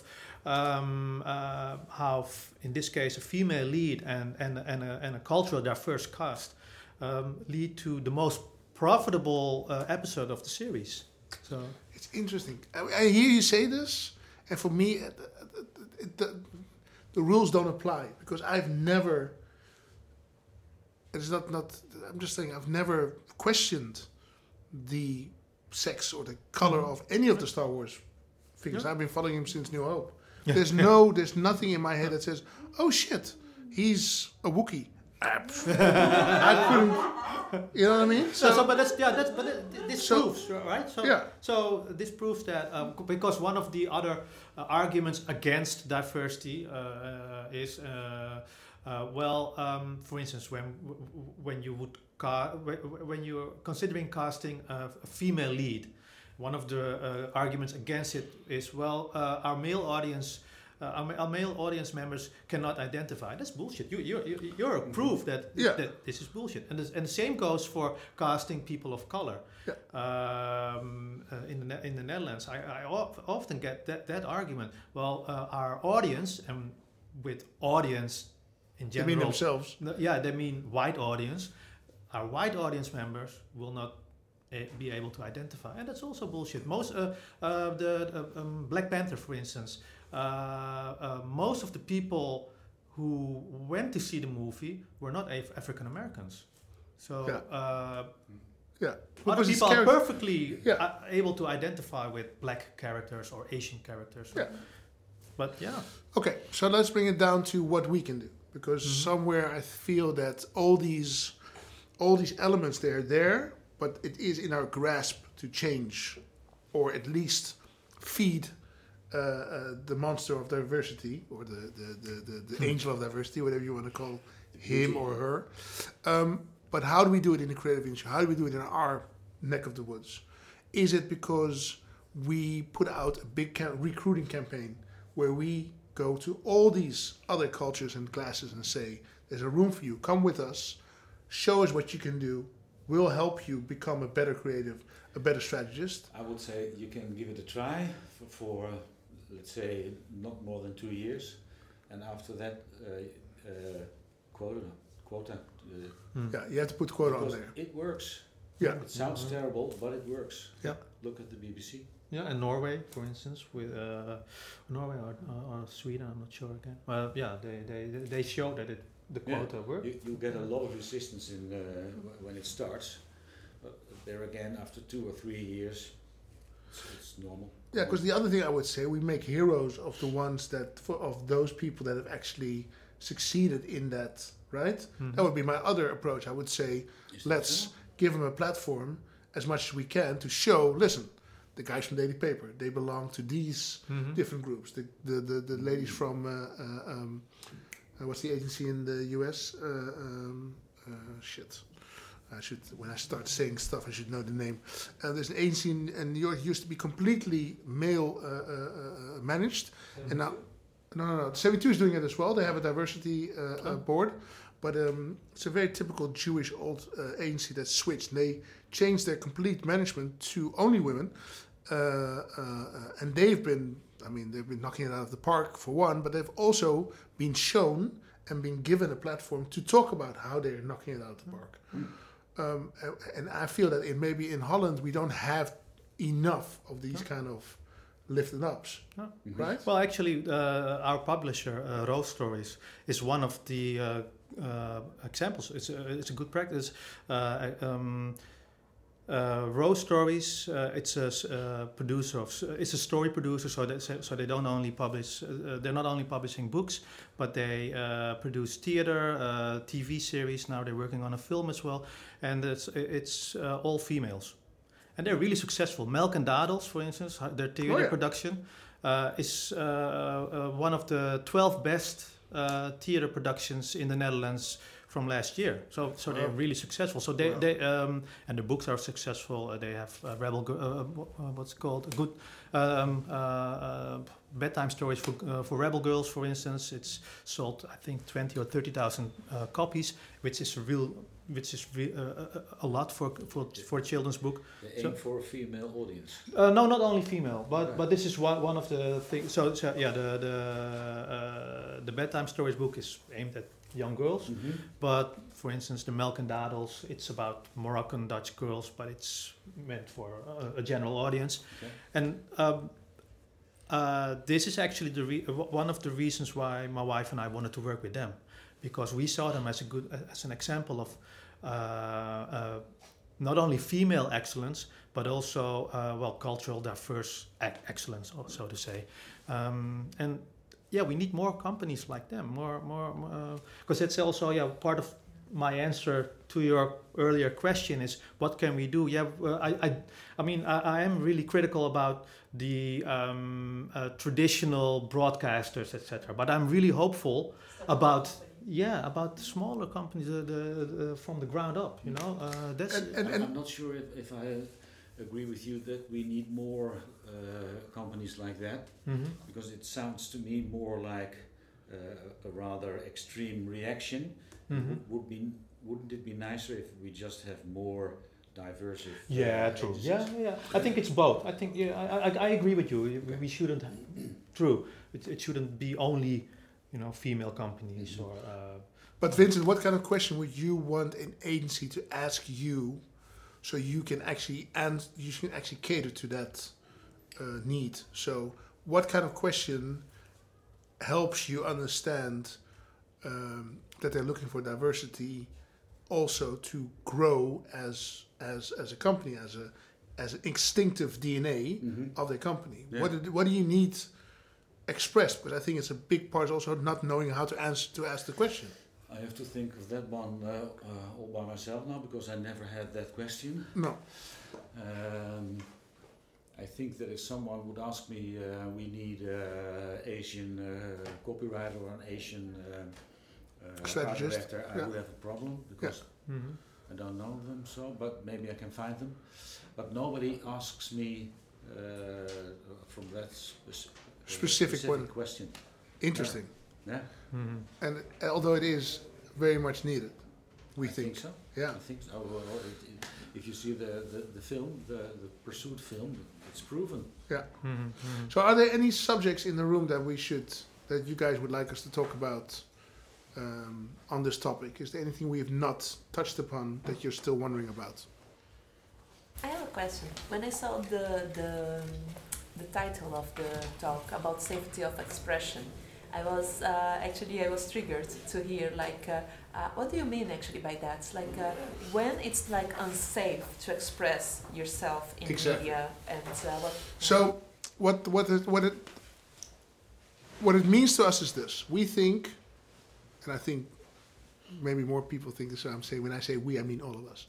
um, uh, how, f- in this case, a female lead and and and a, and a cultural diverse cast um, lead to the most profitable uh, episode of the series. So
It's interesting. I, I hear you say this, and for me, uh, the, the, the rules don't apply because I've never. It's not not. I'm just saying I've never questioned the sex or the color of any of the Star Wars figures.
Yeah.
I've been following him since New Hope.
Yeah.
There's no, there's nothing in my head that says, "Oh shit, he's a Wookiee." Ah. (laughs) I couldn't. You know what I mean?
So, so but that's yeah, that's but it, this
So-
proves right. So
Yeah.
so this proves that um, because one of the other uh, arguments against diversity uh, uh, is uh, uh, well, um, for instance, when w- w- when you would ca- wh- when you're considering casting a, female lead, one of the uh, arguments against it is well, uh, our male audience. Uh, our, our male audience members cannot identify. That's bullshit. You, you're, you're, you're a proof that,
Yeah.
that this is bullshit. And, this, and the same goes for casting people of color. Um, uh, in, the, in the Netherlands, I, I of, often get that, that argument. Well, uh, our audience, and with audience in
They
general,
mean themselves.
yeah, they mean white audience. Our white audience members will not uh, be able to identify, and that's also bullshit. Most uh, uh, the uh, um, Black Panther, for instance, uh, uh, most of the people who went to see the movie were not Af- African Americans. So
Yeah.
uh,
Yeah.
other
Because
people are perfectly
Yeah.
uh, able to identify with black characters or Asian characters.
Yeah.
But yeah,
Okay, so let's bring it down to what we can do because
Mhm.
somewhere I feel that all these all these elements they're there, but it is in our grasp to change, or at least feed uh, uh, the monster of diversity or the the, the, the, the angel of diversity, whatever you want to call him or her. Um, but how do we do it in the creative industry? How do we do it in our neck of the woods? Is it because we put out a big ca- recruiting campaign where we go to all these other cultures and classes and say, "There's a room for you. Come with us. Show us what you can do. We'll help you become a better creative, a better strategist."
I would say you can give it a try for, for let's say, not more than two years, and after that, uh, uh, quota, quota. Uh,
Hmm.
Yeah, you have to put quote on
because
there.
It works.
Yeah.
It sounds
Mhm.
terrible, but it works.
Yeah.
Look at the BBC.
Yeah, and Norway, for instance, with uh, Norway or, or, or Sweden, I'm not sure again. Well, yeah, they they, they show that it the
Yeah,
quota worked.
You, you get a lot of resistance in uh, when it starts, but there again, after two or three years, it's, it's normal.
Yeah, because the other thing I would say, we make heroes of the ones that, for, of those people that have actually succeeded in that, right?
Mhm.
That would be my other approach. I would say,
Is
let's give them a platform as much as we can to show, listen, the guys from Daily Paper, they belong to these
Mhm.
different groups. The, the, the, the ladies from, uh, uh, um, uh, what's the agency in the US? Uh, um, uh, shit. I should when I start saying stuff, I should know the name. Uh, there's an agency in, in New York used to be completely male uh, uh, managed, and now no, no, no. 72 is doing it as well. They have a diversity uh, uh,
Oh.
board, but um, it's a very typical Jewish old uh, agency that switched. They changed their complete management to only women, uh, uh, uh, and they've been. I mean, they've been knocking it out of the park for one, but they've also been shown and been given a platform to talk about how they're knocking it out of the park. Um, a- and I feel that in maybe in Holland we don't have enough of these kind of lifted ups,
No.
Mhm.
right?
Well, actually, uh, our publisher, uh, Rose Stories, is one of the uh, uh, examples. It's a, it's a good practice. Uh, um, uh, Rose Stories, uh, it's a uh, producer of, s- it's a story producer, so they, so they don't only publish, uh, they're not only publishing books, but they uh, produce theater, uh, TV series. Now they're working on a film as well, and it's it's uh, all females, and they're really successful. Melk and Dadels, for instance, uh, their theater
Oh, yeah.
production uh, is uh, uh, one of the 12 best uh, theater productions in the Netherlands from last year. So, so they're really successful. So they,
Wow.
they um, and the books are successful. Uh, they have uh, Rebel, uh, uh, what's it called a good um, uh, uh, bedtime stories for uh, for Rebel girls, for instance. It's sold, I think, 20 or 30,000 uh, copies, which is a real. Which is re- uh, a, a lot for, for for a children's book.
They aim
So-
for a female audience.
Uh, no, not only female, but
Right.
but this is one one of the things. So, so yeah, the the uh, the bedtime stories book is aimed at young girls.
Mhm.
But for instance, the Melk and Dadels, it's about Moroccan Dutch girls, but it's meant for a, a general audience.
Okay.
And um, uh, this is actually the re- one of the reasons why my wife and I wanted to work with them, because we saw them as a good as an example of uh, uh, not only female excellence but also uh, well cultural diverse ec- excellence, so to say. Um, and yeah, we need more companies like them. More, more, because it's also yeah part of my answer to your earlier question is what can we do? Yeah, uh, I, I, I mean, I, I am really critical about the um, uh, traditional broadcasters, etc. But I'm really hopeful about yeah about the smaller companies, the, the, the from the ground up. You know, uh, that's
And- and-
I'm- I'm not sure if, if I agree with you that we need more uh, companies like that
Mhm.
because it sounds to me more like uh, a rather extreme reaction.
Mhm.
Would be wouldn't it be nicer if we just have more diverse? uh,
Yeah, true.
agencies?
Yeah, yeah. I think it's both. I think yeah, I, I, I agree with you. We, we shouldn't. True. It, it shouldn't be only, you know, female companies
Mhm.
or. Uh,
But Vincent, what kind of question would you want an agency to ask you, so you can actually and you can actually cater to that uh, need? So, what kind of question helps you understand um, that they're looking for diversity, also to grow as as as a company, as a as an instinctive DNA
Mhm.
of their company?
Yeah.
What do, what do you need expressed? Because I think it's a big part also not knowing how to answer to ask the question.
I have to think of that one uh, uh, all by myself now because I never had that question.
No.
Um, I think that if someone would ask me, uh, we need uh, Asian uh, copywriter or an Asian uh, uh,
Strategist,
director, I
yeah.
would have a problem because
mhm.
I don't know them so, but maybe I can find them. But nobody asks me uh, from that spec- uh,
Specific
question.
Interesting.
Yeah,
Mhm.
And although it is very much needed, we
I
think.
so.
Yeah.
I think so. Oh, well, well, it, it, if you see the, the, the film, the, the Pursuit film, it's proven.
Mhm. Mhm.
So, are there any subjects in the room that we should, that you guys would like us to talk about um, on this topic? Is there anything we have not touched upon that you're still wondering about?
I have a question. When I saw the the the title of the talk about safety of expression, I was uh, actually I was triggered to hear like, uh, uh, what do you mean actually by that? It's like uh, when it's like unsafe to express yourself in
Exactly.
media and uh, what.
So, what what it, what it what it means to us is this: we think, and I think maybe more people think this. I'm saying when I say we, I mean all of us.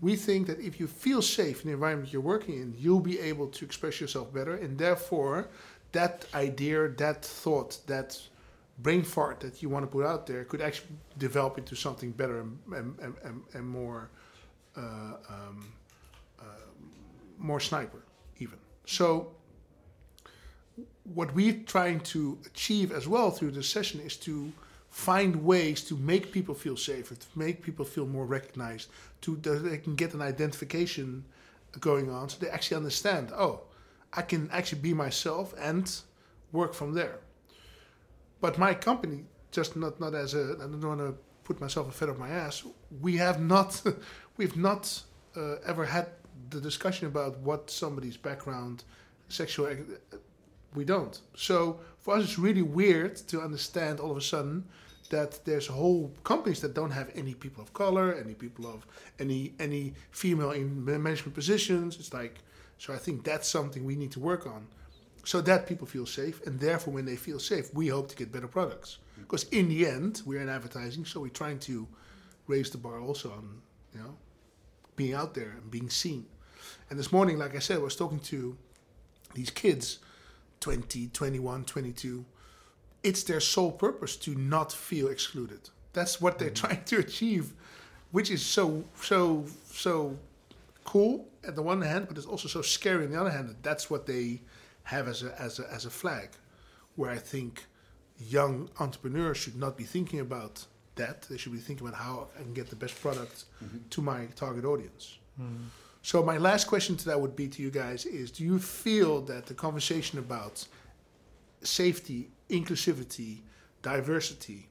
We think that if you feel safe in the environment you're working in, you'll be able to express yourself better, and therefore, that idea, that thought, that brain fart that you want to put out there could actually develop into something better and and, and, and, more uh, um, uh, more sniper, even. So, what we're trying to achieve as well through this session is to find ways to make people feel safer, to make people feel more recognized, to that they can get an identification going on, so they actually understand. Oh, I can actually be myself and work from there. But my company, just not not as a, I don't want to put myself a feather of my ass. We have not, (laughs) we've not uh, ever had the discussion about what somebody's background, sexual. We don't. So for us, it's really weird to understand all of a sudden that there's whole companies that don't have any people of color, any people of any any female in management positions. It's like so. I think that's something we need to work on, so that people feel safe, and therefore, when they feel safe, we hope to get better products. Mm-hmm. Because in the end, we're in advertising, so we're trying to raise the bar also on you know being out there and being seen. And this morning, like I said, I was talking to these kids, 20, 21, 22 it's their sole purpose to not feel excluded. That's what they're mm-hmm. trying to achieve, which is so so so cool at the one hand, but it's also so scary on the other hand. That that's what they have as a as a as a flag. Where I think young entrepreneurs should not be thinking about that. They should be thinking about how I can get the best product to my target audience. So my last question to that would be to you guys is: Do you feel that the conversation about safety, inclusivity, diversity,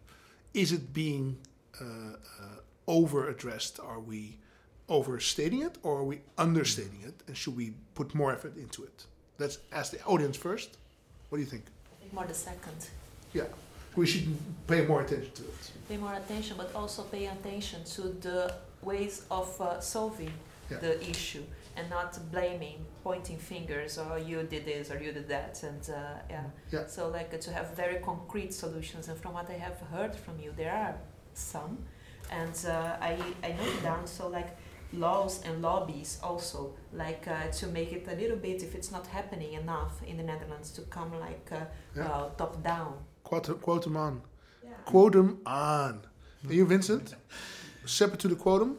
is it being uh, uh, over addressed? Are we overstating it or are we understating it? And should we put more effort into it? Let's ask the audience first. What do you think?
I think more the second.
Yeah, we should pay more attention to it.
Pay more attention, but also pay attention to the ways of uh, solving
Yeah.
the issue and not blaming, pointing fingers, or you did this or you did that, and uh, yeah.
Yeah.
So like uh, to have very concrete solutions. And from what I have heard from you, there are some, and uh, I I noted down so like laws and lobbies also like uh, to make it a little bit if it's not happening enough in the Netherlands to come like uh,
Yeah.
uh, top down.
Quote, quote them on.
Yeah.
Quote them on. And you, Vincent? (laughs) Separate to the quotum?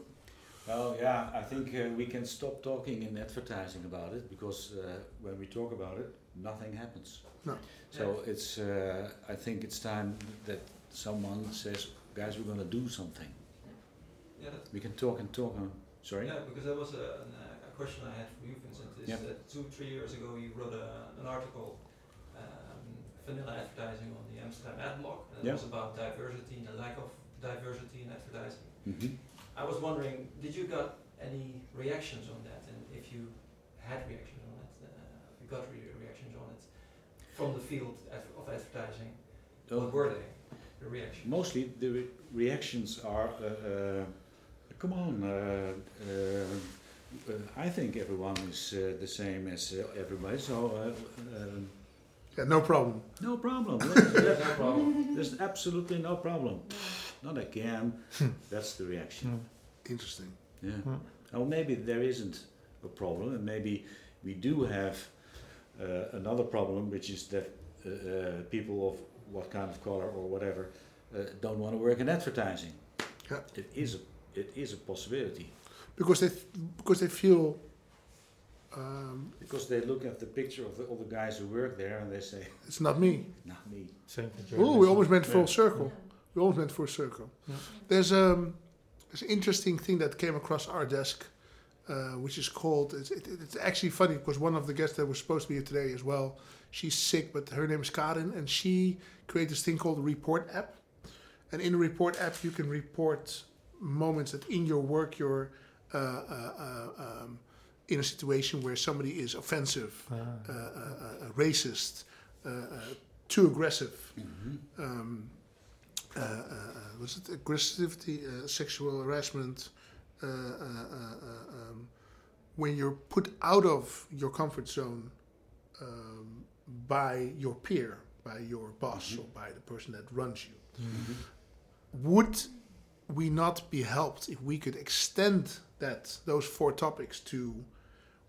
Well, yeah, I think uh, we can stop talking in advertising about it because uh, when we talk about it, nothing happens.
No.
So it's, uh, I think it's time that someone says, guys, we're going to do something.
Yeah,
We can talk and talk. And, sorry.
yeah, because that was a, an, a question I had for you, Vincent. Is
Yeah.
that two, three years ago you wrote a, an article, um, vanilla advertising on the Amsterdam ad blog, and it
Yeah.
was about diversity and the lack of diversity in advertising.
hmm
I was wondering, did you got any reactions on that, and if you had reactions on it, uh, if you got re- reactions on it from the field of advertising? What were they? The reactions?
Mostly the re- reactions are, uh, uh, come on, uh, uh, I think everyone is uh, the same as uh, everybody, so uh, um,
Yeah, no problem.
no problem. (laughs) There's,
no problem.
there's absolutely no problem. Not again. That's the reaction.
Interesting.
Yeah.
Hmm.
Or maybe there isn't a problem, and maybe we do have uh, another problem, which is that uh, uh, people of what kind of color or whatever uh, don't want to work in advertising.
Yeah.
It is a, it is a possibility
Because they, because they feel um,
because they look at the picture of the, all the guys who work there and they say,
it's not me. (laughs)
"Not me."
Oh, we
journalism.
almost went full
Yeah.
circle. We almost went full circle.
Yeah.
There's um, there's an interesting thing that came across our desk, uh, which is called. It's, it, it's actually funny because one of the guests that was supposed to be here today as well. She's sick, but her name is Karin, and she created this thing called the Report app. And in the Report app, you can report moments that in your work you're uh, uh, uh, um, in a situation where somebody is offensive,
Ah.
uh, uh, uh, racist, uh, uh, too aggressive.
Mm-hmm.
Um, uh, uh, uh, was it aggressivity, uh, sexual harassment? Uh, uh, uh, uh, um, when you're put out of your comfort zone um, by your peer, by your boss, or by the person that runs you, would we not be helped if we could extend that those four topics to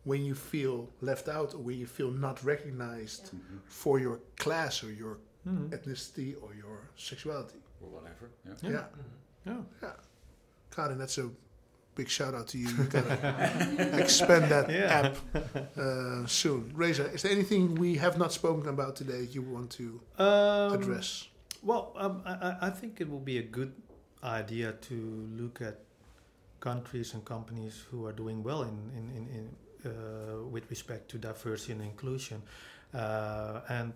when you feel left out or when you feel not recognized
Mm-hmm.
for your class or your
Mhm.
ethnicity or your sexuality.
Or whatever. Yeah.
Yeah,
Yeah.
yeah. Karin, that's a big shout out to you. You gotta (laughs) expand that
Yeah.
app uh, soon. Reza, is there anything we have not spoken about today you want to
Um,
address?
Well, um, I, I- I think it will be a good idea to look at countries and companies who are doing well in, in, in, in uh, with respect to diversity and inclusion. Uh, and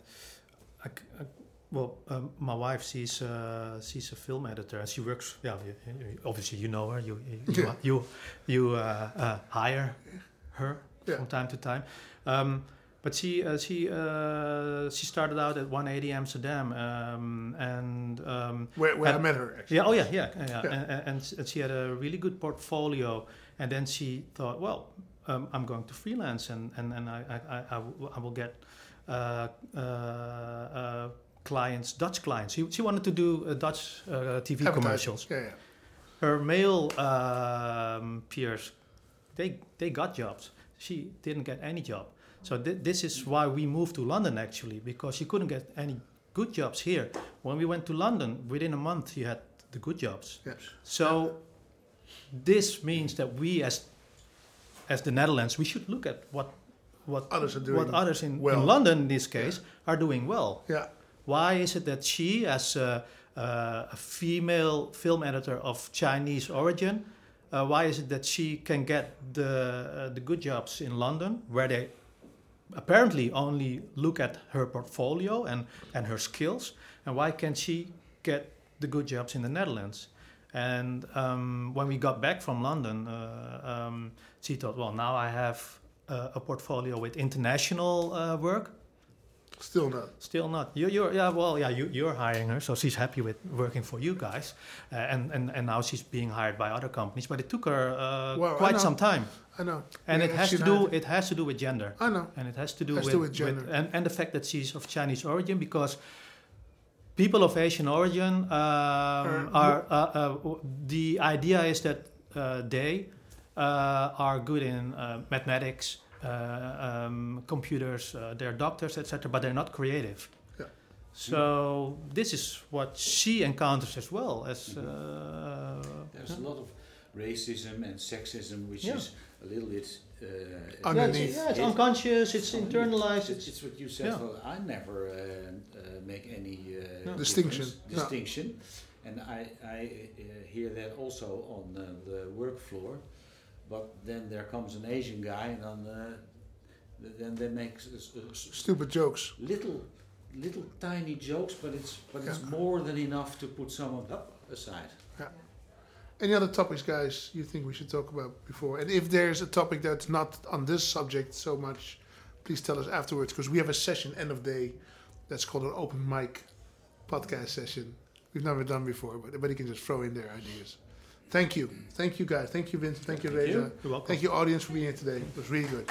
I I well, um, my wife she's uh, she's a film editor and she works. Yeah, obviously you know her. You you you,
Yeah.
you, you uh, uh, hire her
Yeah.
from time to time. Um, but she uh, she uh, she started out at 180 Amsterdam, um, and um,
Where, where I met her, actually.
yeah, oh yeah, yeah, yeah,
Yeah.
And, and, and she had a really good portfolio, and then she thought, well, um, I'm going to freelance, and and, and I, I, I, I w- I will get uh, uh, uh, clients, Dutch clients. She, she wanted to do Dutch uh, TV commercials.
Yeah, yeah.
Her male um, peers, they they got jobs. She didn't get any job. So thi- this is why we moved to London actually, because she couldn't get any good jobs here. When we went to London, within a month, she had the good jobs.
Yes.
So this means that we, as as the Netherlands, we should look at what what
Others are doing
what others in,
well.
in London, in this case, are doing well.
Yeah.
Why is it that she, as a, uh, a female film editor of Chinese origin, uh, why is it that she can get the uh, the good jobs in London, where they apparently only look at her portfolio and and her skills, and why can't she get the good jobs in the Netherlands? And um, when we got back from London, uh, um, she thought, well, now I have uh, a portfolio with international uh, work.
Still not.
Still not. You, you're yeah. Well, yeah. You, you're hiring her, so she's happy with working for you guys, uh, and, and and now she's being hired by other companies. But it took her uh,
Well,
quite some time,
I know.
and
Yeah,
it has to do
hired-
it has to do with gender,
I know.
and it has to do
Has
with,
to do with gender.
and and the fact that she's of Chinese origin because. People of Asian origin um, are uh, uh, the idea is that uh, they uh, are good in uh, mathematics, uh, um, computers, uh, they're doctors, etc., but they're not creative.
Yeah.
So this is what she encounters as well as. Uh,
There's
yeah.
a lot of racism and sexism, which
Yeah.
is a little bit uh,
Yeah,
Underneath.
it's, yeah, it's
It-
unconscious. It's internalized.
It's,
It's,
it's what you said.
yeah.
Well, I never uh, uh, make any uh,
No.
Distinction.
difference-
No.
Distinction, and I I uh, hear that also on uh, the work floor. But then there comes an Asian guy, and then then they make s- s- s-
Stupid jokes.
little little tiny jokes, but it's but it's
Yeah.
more than enough to put someone up aside.
Any other topics, guys, you think we should talk about before? And if there's a topic that's not on this subject so much, please tell us afterwards because we have a session end of day that's called an open mic podcast session. We've never done before, but everybody can just throw in their ideas. Thank you. Thank you, guys. Thank you, Vincent. Thank you, Reza.
you.
you're welcome.
Thank you, audience, for being here today. It was really good.